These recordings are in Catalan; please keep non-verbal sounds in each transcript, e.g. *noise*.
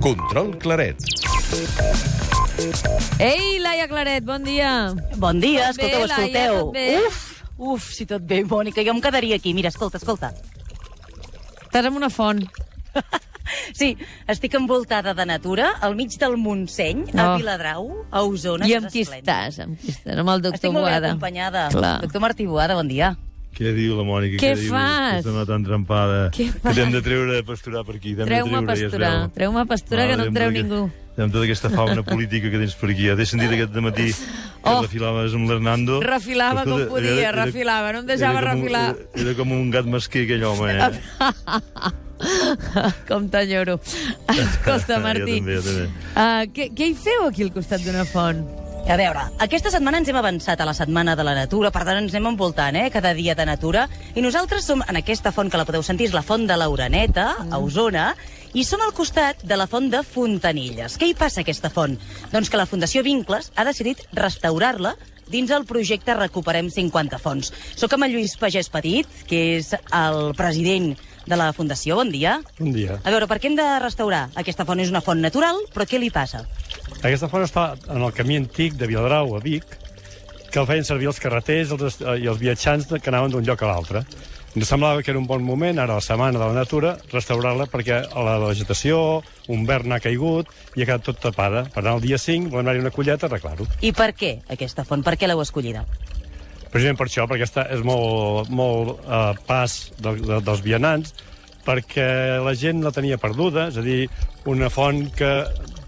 Control Claret. Ei, Laia Claret, bon dia. Bon dia, Tot bé, escolteu, Laia, escolteu. bé? Uf, uf, si tot bé, Mònica, jo em quedaria aquí. Mira, escolta, escolta. Estàs en una font. *laughs* Sí, estic envoltada de natura, al mig del Montseny, Oh. a Viladrau, a Osona. I amb qui esplèndid. estàs? Amb qui estàs? Amb el doctor Estic molt ben Boada. acompanyada. Clar. Doctor Martí Boada, bon dia. Què diu la Mònica? Què diu? fas? Aquesta dona tan trempada. Què Que t'hem de treure a pasturar per aquí. Treu-me a ja pasturar. veu. Treu-me a pasturar, que no treu ningú. Amb tota aquesta fauna política que tens per aquí. Ja t'he sentit aquest matí que Oh. refilaves amb l'Hernando. Refilava com Escolta, podia, refilava, no em deixava era com un- refilar. Era, era com un gat mesquer, aquell home, eh? *laughs* Com t'enyoro. *laughs* Escolta, Martí. Jo també, jo també. Uh, què, què hi feu aquí al costat d'una font? A veure, aquesta setmana ens hem avançat a la Setmana de la Natura, per tant ens anem envoltant, eh, cada dia de natura, i nosaltres som en aquesta font que la podeu sentir, és la Font de l'Uraneta, a Osona, i som al costat de la Font de Fontanilles. Què hi passa aquesta font? Doncs que la Fundació Vincles ha decidit restaurar-la dins el projecte Recuperem 50 Fonts. Soc amb en Lluís Pagès Petit, que és el president de la Fundació. Bon dia. Bon dia. A veure, per què hem de restaurar? Aquesta font és una font natural, però què li passa? Aquesta font està en el camí antic de Viladrau a Vic, que el feien servir els carreters els, i els viatjants que anaven d'un lloc a l'altre. Ens semblava que era un bon moment, ara la Setmana de la Natura, restaurar-la perquè la vegetació, un vern ha caigut i ha quedat tot tapada. Per tant, el dia 5 volem anar-hi una colleta a arreglar-ho. I per què aquesta font? Per què l'heu escollida? Precisament per això, perquè està, és molt, molt eh, pas de, de, dels vianants, perquè la gent la tenia perduda, és a dir, una font que,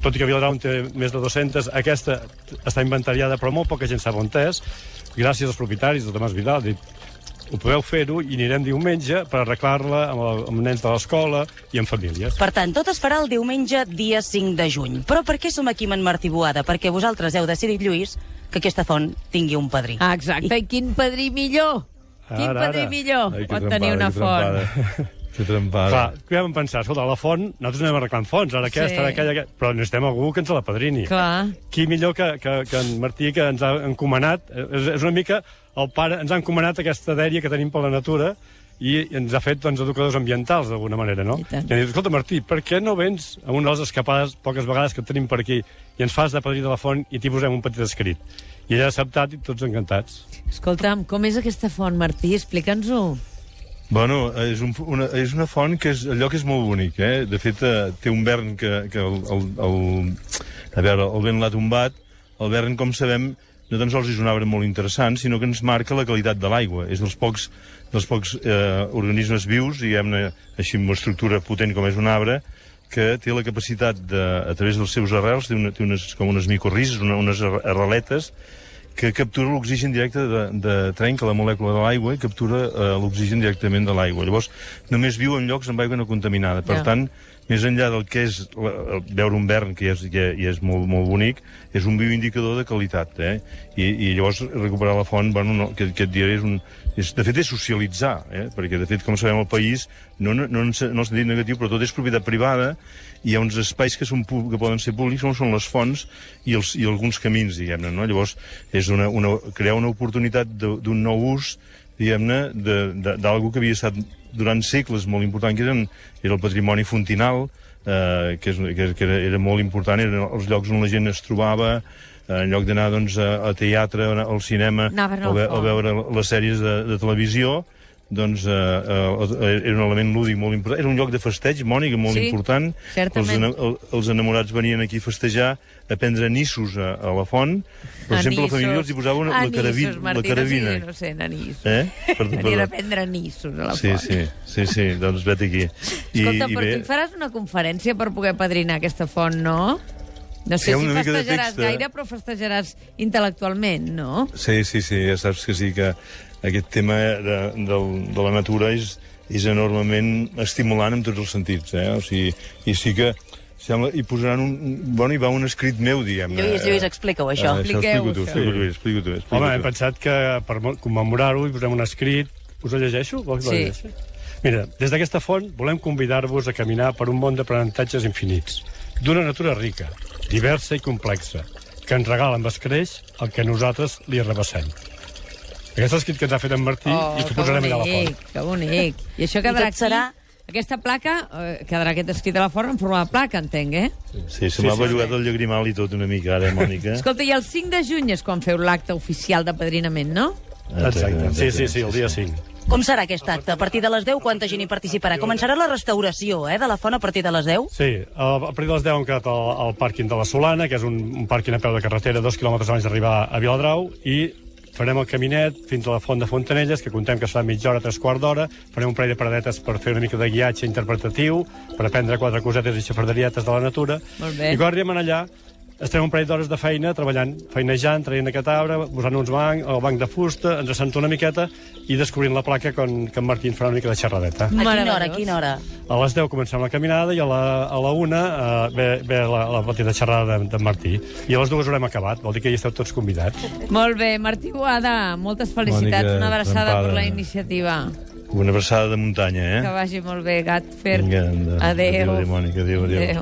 tot i que Viladrau en té més de 200, aquesta està inventariada, però molt poca gent sap on és, gràcies als propietaris, del Tomàs Vidal, dit, ho podeu fer-ho i anirem diumenge per arreglar-la amb, el, amb nens de l'escola i amb famílies. Per tant, tot es farà el diumenge dia 5 de juny. Però per què som aquí amb en Martí Boada? Perquè vosaltres heu decidit, Lluís, que aquesta font tingui un padrí. Ah, exacte. I quin padrí millor? Quin Ara, padrí ara. millor Ai, que pot trempada, tenir una que font? *laughs* Que trempada. Clar, què vam pensar? Escolta, la font, nosaltres anem arreglant fonts, ara aquesta, Sí. ara aquella, aquella, però necessitem algú que ens la padrini. Clar. qui millor que, que, que en Martí, que ens ha encomanat, és, és una mica el pare, ens ha encomanat aquesta dèria que tenim per la natura i ens ha fet doncs, educadors ambientals, d'alguna manera, no? I tant. I ha dit, escolta, Martí, per què no vens a una de les escapades, poques vegades que tenim per aquí, i ens fas de padrí de la font i t'hi posem un petit escrit? I ella ha acceptat i tots encantats. Escolta'm, com és aquesta font, Martí? Explica'ns-ho. Bueno, és, un, una, és una font que és, el lloc és molt bonic, eh? De fet, eh, té un vern que, que el, el, el, a veure, el vent l'ha tombat. El vern, com sabem, no tan sols és un arbre molt interessant, sinó que ens marca la qualitat de l'aigua. És dels pocs, dels pocs eh, organismes vius, diguem-ne, així amb una estructura potent com és un arbre, que té la capacitat de, a través dels seus arrels, té, una, té unes, com unes micorrises, una, unes arreletes, que captura l'oxigen directe de, de trenca la molècula de l'aigua i captura eh, l'oxigen directament de l'aigua. Llavors, només viu en llocs amb aigua no contaminada. Per Ja. tant, més enllà del que és la, veure un vern, que ja és, ja, ja és molt, molt bonic, és un bioindicador de qualitat. Eh? I, I llavors recuperar la font, bueno, no, que, que et diré, és un, és, de fet és socialitzar, eh? perquè de fet, com sabem, el país, no, no, no, no en sentit negatiu, però tot és propietat privada, i hi ha uns espais que, són, que poden ser públics, com són les fonts i, els, i alguns camins, diguem-ne. No? Llavors, és una, una, crear una oportunitat d'un nou ús, diguem-ne, d'algú que havia estat durant segles molt important, que eren, era el patrimoni fontinal, eh, que, és, que, que era, era molt important, eren els llocs on la gent es trobava, eh, en lloc d'anar doncs, a, a teatre, al cinema, Anaven a o, ve, o veure les sèries de, de televisió, doncs eh, eh, era un element lúdic molt important. Era un lloc de festeig, Mònica, molt Sí, important. certament. Els, el, els enamorats venien aquí a festejar, a prendre nissos a, a la font. Per exemple, la família els hi posava una, la, caravi, Anissos, la Martí, carabina. No, sé, no sé, anissos. Eh? Perdó, Venien a prendre nissos a la Sí, font. sí, sí, sí, doncs vet aquí. Escolta, però tu hi faràs una conferència per poder padrinar aquesta font, no? No sé Sí, si festejaràs eh? gaire, però festejaràs intel·lectualment, no? Sí, sí, sí, ja saps que sí, que aquest tema de, de, de la natura és, és enormement estimulant en tots els sentits, eh? O sigui, i sí que sembla, hi posaran un... Bueno, hi va un escrit meu, diguem-ne. Lluís, Lluís, explica-ho, això. Eh, Expliqueu-ho, explico tu, això. explico tu, explico tu. Explico Home, hem pensat que per mo- commemorar-ho hi posem un escrit. Us ho llegeixo? Vols Sí. ho llegeixi? Mira, des d'aquesta font volem convidar-vos a caminar per un món d'aprenentatges infinits, d'una natura rica, diversa i complexa, que ens regala amb escreix el que nosaltres li arrabassem. Aquest escrit que ens ha fet en Martí i que Oh, que posarem allà a la font. que bonic. I això I quedarà tot serà Aquesta placa eh, quedarà aquest escrit a la forma en forma de placa, entenc, eh? Sí, se m'ha sí, bellugat el llagrimal i tot una mica ara, Mònica. *laughs* Escolta, i el 5 de juny és quan feu l'acte oficial de padrinament, no? Exacte. Sí, sí, sí, el dia 5. Com serà aquest acte? A partir de les 10, quanta gent hi participarà? Començarà la restauració eh, de la font a partir de les 10? Sí, a a partir de les 10 hem quedat al, al pàrquing de la Solana, que és un, un pàrquing a peu de carretera, dos quilòmetres abans d'arribar a Viladrau, i farem el caminet fins a la font de Fontanelles, que contem que serà mitja hora, tres quarts d'hora, farem un parell de paradetes per fer una mica de guiatge interpretatiu, per aprendre quatre cosetes i xafarderietes de la natura, i quan arribem allà estarem un parell d'hores de feina treballant, feinejant, traient aquest arbre, posant uns bancs, el banc de fusta, ens assentant una miqueta i descobrint la placa con, que en Martín farà una mica de xerradeta. A quina hora? A quina hora? A les 10 comencem la caminada i a la, a la 1 uh, ve, ve la, la petita xerrada de, de Martí. I a les dues haurem acabat, vol dir que hi esteu tots convidats. Molt bé, Martí Boada, moltes felicitats, Mònica una abraçada Trempada. per la iniciativa. Una abraçada de muntanya, eh? Que vagi molt bé, Gat Fer. Vinga. Adéu. Adéu, Mònica, adéu, adéu. Adéu.